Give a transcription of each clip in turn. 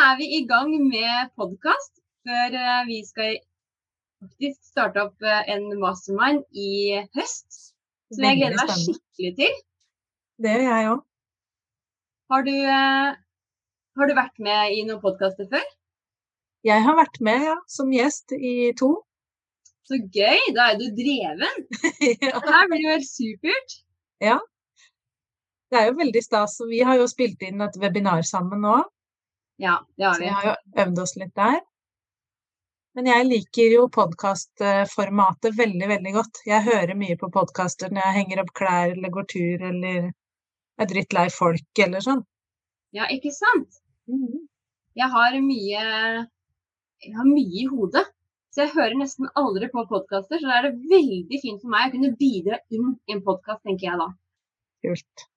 er vi i gang med podkast før eh, vi skal faktisk starte opp eh, en mastermind i høst. Som jeg gleder meg skikkelig til. Det gjør jeg òg. Har, eh, har, du vært med i noen podkaster før? Jeg har vært med, ja. Som gjest i to. Så gøy! Da er du dreven. ja. Det her blir jo helt supert. Ja. Det er jo veldig stas. Vi har jo spilt inn et webinar sammen nå. Ja, det har vi. Så vi har jo øvd oss litt der. Men jeg liker jo podkastformatet veldig, veldig godt. Jeg hører mye på podkaster når jeg henger opp klær eller går tur eller er drittlei folk eller sånn. Ja, ikke sant? Mm. Jeg har mye jeg har mye i hodet. Så jeg hører nesten aldri på podkaster. Så da er det veldig fint for meg å kunne bidra inn i en podkast, tenker jeg da. Kult.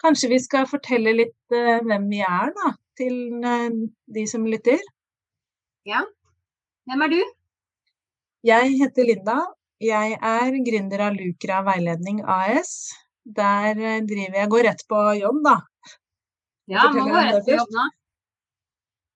Kanskje vi skal fortelle litt uh, hvem vi er, da, til uh, de som lytter? Ja. Hvem er du? Jeg heter Linda. Jeg er gründer av Lukra veiledning AS. Der uh, driver jeg Går rett på jobb, da. Ja, må gå rett på jobb nå.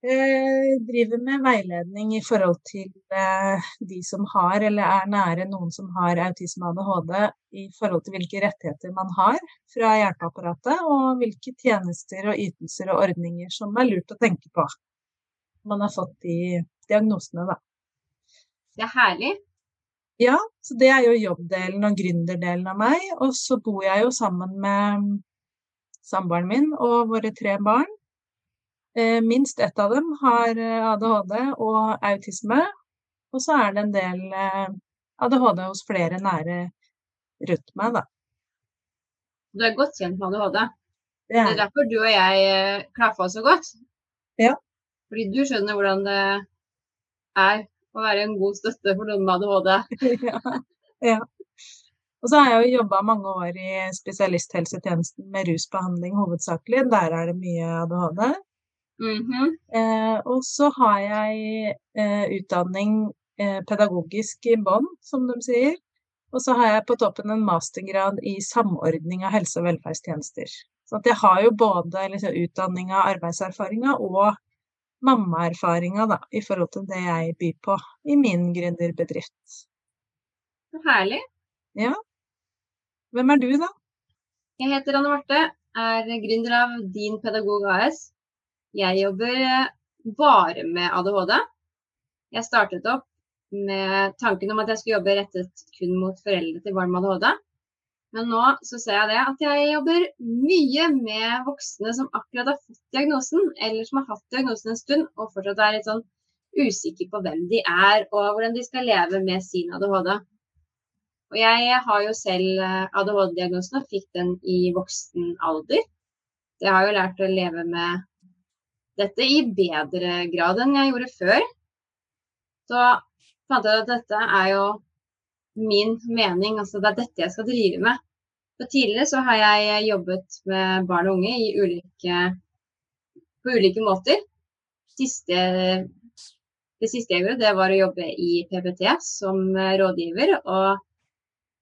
Eh, driver med veiledning i forhold til eh, de som har, eller er nære noen som har autisme og ADHD, i forhold til hvilke rettigheter man har fra hjelpeapparatet, og hvilke tjenester og ytelser og ordninger som er lurt å tenke på. Man har fått de diagnosene, da. Det er herlig. Ja, så det er jo jobbdelen og gründerdelen av meg. Og så bor jeg jo sammen med samboeren min og våre tre barn. Eh, minst ett av dem har eh, ADHD og autisme, og så er det en del eh, ADHD hos flere nære rundt meg, da. Du er godt kjent med ADHD. Det er, det er derfor du og jeg klaffa så godt. Ja. Fordi du skjønner hvordan det er å være en god støtte for noen med ADHD. ja. ja. Og så har jeg jo jobba mange år i spesialisthelsetjenesten med rusbehandling hovedsakelig. Der er det mye ADHD. Mm -hmm. eh, og så har jeg eh, utdanning eh, pedagogisk i bånn, som de sier. Og så har jeg på toppen en mastergrad i samordning av helse- og velferdstjenester. Så jeg har jo både liksom, utdanninga, arbeidserfaringa og mammaerfaringa da, i forhold til det jeg byr på i min gründerbedrift. Så herlig. Ja. Hvem er du, da? Jeg heter Anne Marte, er gründer av Din Pedagog AS. Jeg jobber eh, bare med ADHD. Jeg startet opp med tanken om at jeg skulle jobbe rettet kun mot foreldre til barn med ADHD. Men nå så ser jeg det at jeg jobber mye med voksne som akkurat har fått diagnosen, eller som har hatt diagnosen en stund og fortsatt er litt sånn usikre på hvem de er og hvordan de skal leve med sin ADHD. Og jeg har jo selv eh, ADHD-diagnosen og fikk den i voksen alder. Jeg har jo lært å leve med dette i bedre grad enn jeg gjorde før. Så fant jeg at dette er jo min mening, altså det er dette jeg skal drive med. For tidligere så har jeg jobbet med barn og unge ulike, på ulike måter. Siste, det siste jeg gjorde, det var å jobbe i PPT som rådgiver. Og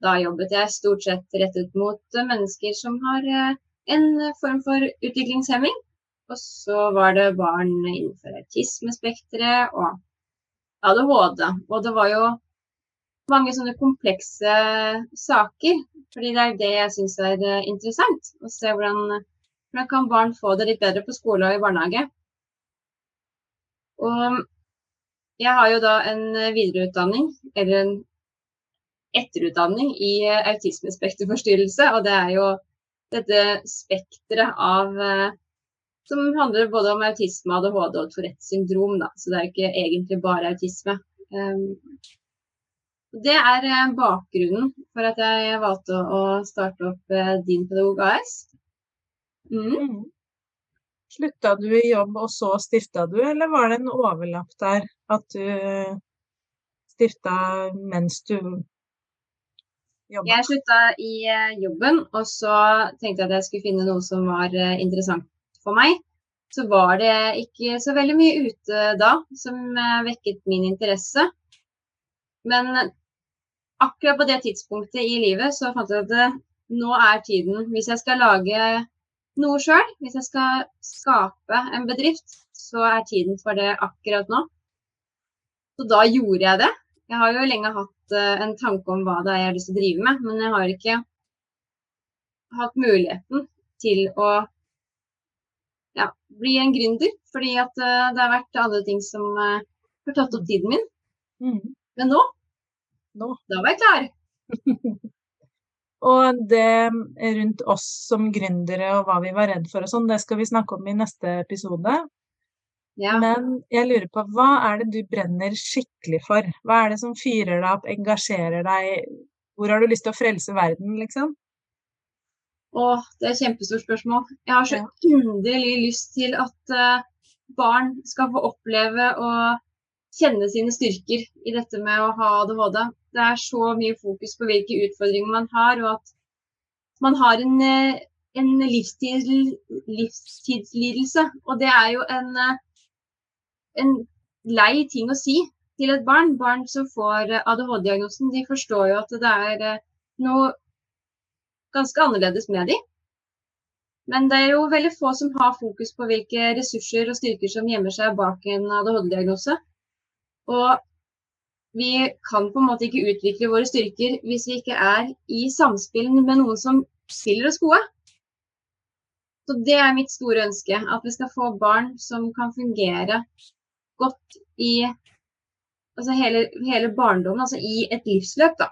da jobbet jeg stort sett rettet mot mennesker som har eh, en form for utviklingshemming. Og så var det barn innenfor autismespekteret og ADHD. Og det var jo mange sånne komplekse saker. Fordi det er det jeg syns er eh, interessant. Å se hvordan, hvordan kan barn få det litt bedre på skole og i barnehage. Og jeg har jo da en videreutdanning, eller en etterutdanning i autismespekterforstyrrelse. Og det er jo dette spekteret av eh, som handler både om autisme, ADHD og Tourettes syndrom. Da. Så det er ikke egentlig bare autisme. Um, det er eh, bakgrunnen for at jeg valgte å starte opp eh, Din pedagog AS. Mm. Mm. Slutta du i jobb, og så stifta du, eller var det en overlapp der? At du stifta mens du jobba? Jeg slutta i eh, jobben, og så tenkte jeg at jeg skulle finne noe som var interessant for meg, så var det ikke så veldig mye ute da som eh, vekket min interesse. Men akkurat på det tidspunktet i livet så fant jeg at det, nå er tiden. Hvis jeg skal lage noe sjøl, hvis jeg skal skape en bedrift, så er tiden for det akkurat nå. Så da gjorde jeg det. Jeg har jo lenge hatt en tanke om hva det er jeg har lyst til å drive med, men jeg har ikke hatt muligheten til å ja, bli en gründer. Fordi at uh, det har vært andre ting som har tatt opp tiden min. Mm. Men nå, nå, da var jeg klar. Og det rundt oss som gründere og hva vi var redd for og sånn, det skal vi snakke om i neste episode. Ja. Men jeg lurer på, hva er det du brenner skikkelig for? Hva er det som fyrer deg opp, engasjerer deg? Hvor har du lyst til å frelse verden, liksom? Å, det er et kjempestort spørsmål. Jeg har så ja. inderlig lyst til at uh, barn skal få oppleve å kjenne sine styrker i dette med å ha ADHD det er så mye fokus på hvilke utfordringer man har, og at man har en, eh, en livstid, livstidslidelse. Og det er jo en, eh, en lei ting å si til et barn. Barn som får ADHD-diagnosen, de forstår jo at det er eh, noe ganske annerledes med dem. Men det er jo veldig få som har fokus på hvilke ressurser og styrker som gjemmer seg bak en ADHD-diagnose. Og vi kan på en måte ikke utvikle våre styrker hvis vi ikke er i samspill med noen som spiller oss gode. Så det er mitt store ønske. At vi skal få barn som kan fungere godt i altså hele, hele barndommen, altså i et livsløp, da.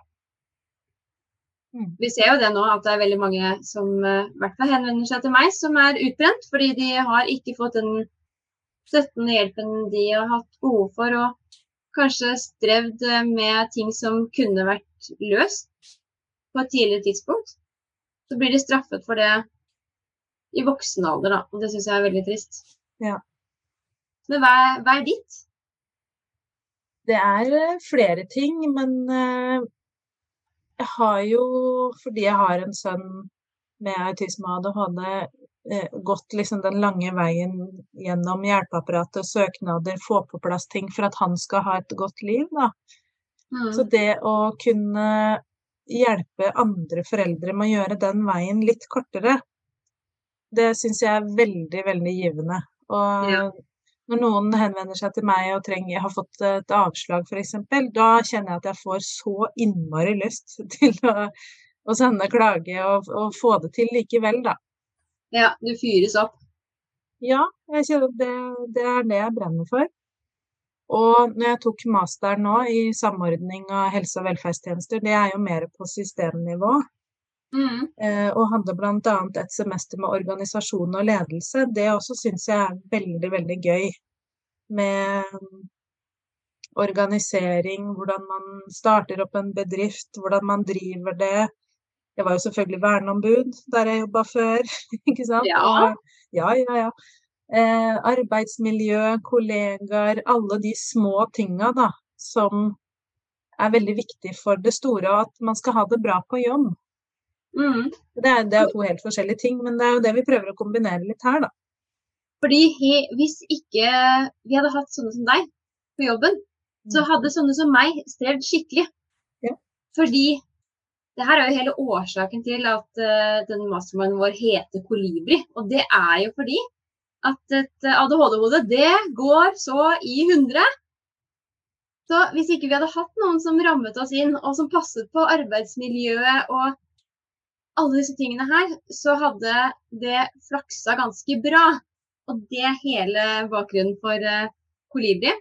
Mm. Vi ser jo det nå at det er veldig mange som hvert fall henvender seg til meg, som er utbrent fordi de har ikke fått den støtten og hjelpen de har hatt behov for. Og kanskje strevd med ting som kunne vært løst på et tidligere tidspunkt, så blir de straffet for det i voksen alder, da. Og det syns jeg er veldig trist. Ja. Men hva hva er, ditt? Det er eh, flere ting, men eh, jeg har jo, fordi jeg har en sønn med autisme og ADHD, Eh, gått liksom den lange veien gjennom hjelpeapparatet, søknader, få på plass ting for at han skal ha et godt liv, da. Mm. Så det å kunne hjelpe andre foreldre med å gjøre den veien litt kortere, det syns jeg er veldig, veldig givende. Og ja. Når noen henvender seg til meg og trenger, har fått et avslag f.eks., da kjenner jeg at jeg får så innmari lyst til å, å sende klage og, og få det til likevel, da. Ja, du fyres opp. Ja, jeg kjenner det, det er det jeg brenner for. Og når jeg tok master nå i samordning av helse- og velferdstjenester, det er jo mer på systemnivå. Mm. Eh, og hadde bl.a. et semester med organisasjon og ledelse. Det også syns jeg er veldig, veldig gøy. Med organisering, hvordan man starter opp en bedrift, hvordan man driver det, jeg var jo selvfølgelig verneombud der jeg jobba før, ikke sant. Ja. Og, ja, ja, ja. Eh, arbeidsmiljø, kollegaer, alle de små tinga da, som er veldig viktig for det store, og at man skal ha det bra på jobb. Mm. Det, er, det, er, to helt forskjellige ting, men det er jo det vi prøver å kombinere litt her, da. Fordi hvis ikke vi hadde hatt sånne som deg på jobben, så mm. hadde sånne som meg strevd skikkelig. Ja. Fordi det her er jo hele årsaken til at uh, den mastermannen vår heter Kolibri. Og det er jo fordi at et ADHD-hode, det går så i hundre. Så hvis ikke vi hadde hatt noen som rammet oss inn, og som passet på arbeidsmiljøet og alle disse tingene her, så hadde det flaksa ganske bra. Og det er hele bakgrunnen for uh, Kolibri.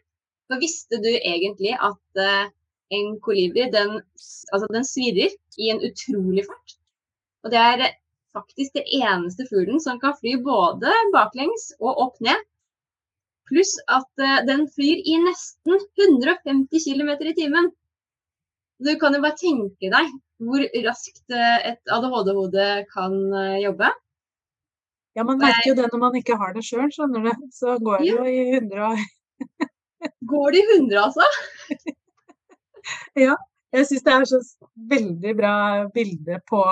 For visste du egentlig at uh, en kolibri, den, altså den svirrer i en utrolig fart. Og det er faktisk det eneste fuglen som kan fly både baklengs og opp ned. Pluss at uh, den flyr i nesten 150 km i timen. Du kan jo bare tenke deg hvor raskt uh, et ADHD-hode kan uh, jobbe. Ja, man merker jo det når man ikke har det sjøl, skjønner du. Så går det jo i 100 år. går det i 100, altså? ja. Jeg syns det er så veldig bra bilde på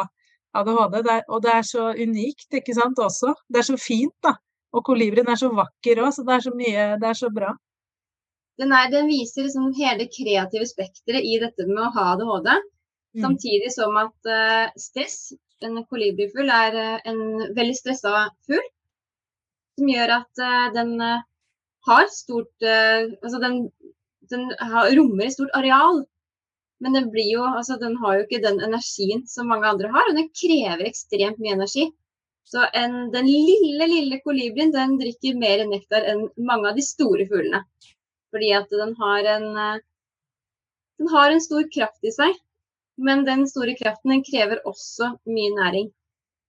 ADHD, det er, og det er så unikt, ikke sant, også. Det er så fint, da. Og kolibrien er så vakker òg, så det er så mye Det er så bra. Den, er, den viser liksom hele det kreative spekteret i dette med å ha ADHD. Mm. Samtidig som at uh, stress En kolibrifugl er uh, en veldig stressa fugl. Som gjør at uh, den har stort Altså den, den har, rommer et stort areal. Men den, blir jo, altså den har jo ikke den energien som mange andre har, og den krever ekstremt mye energi. Så en, den lille, lille kolibrien den drikker mer nektar enn mange av de store fuglene. Fordi at den har en, den har en stor kraft i seg men den store kraften den krever også mye næring.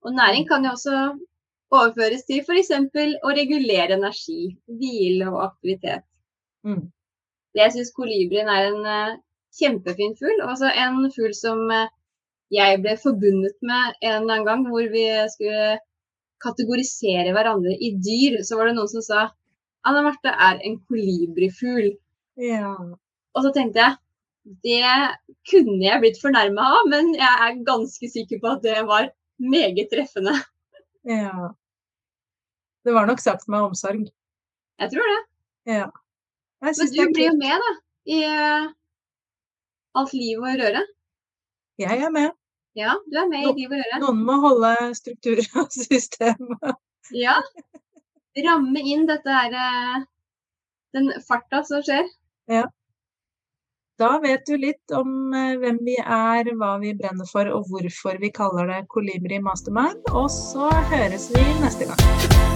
Og næring kan jo også overføres til f.eks. å regulere energi, hvile og aktivitet. Mm. Jeg syns kolibrien er en uh, kjempefin fugl. Altså en fugl som uh, jeg ble forbundet med en eller annen gang hvor vi skulle kategorisere hverandre i dyr. Så var det noen som sa Anna Marte er en kolibrifugl. Ja. Og så tenkte jeg det kunne jeg blitt fornærma av, men jeg er ganske sikker på at det var meget treffende. Ja. Det var nok sagt med omsorg. Jeg tror det. Ja. Men du blir jo med, da. I uh, alt liv og røre. Jeg er med. Ja, du er med i liv og røre. Noen må holde struktur og system. ja. Ramme inn dette her eh, Den farta som skjer. Ja. Da vet du litt om eh, hvem vi er, hva vi brenner for og hvorfor vi kaller det Kolibri Mastermind. Og så høres vi neste gang.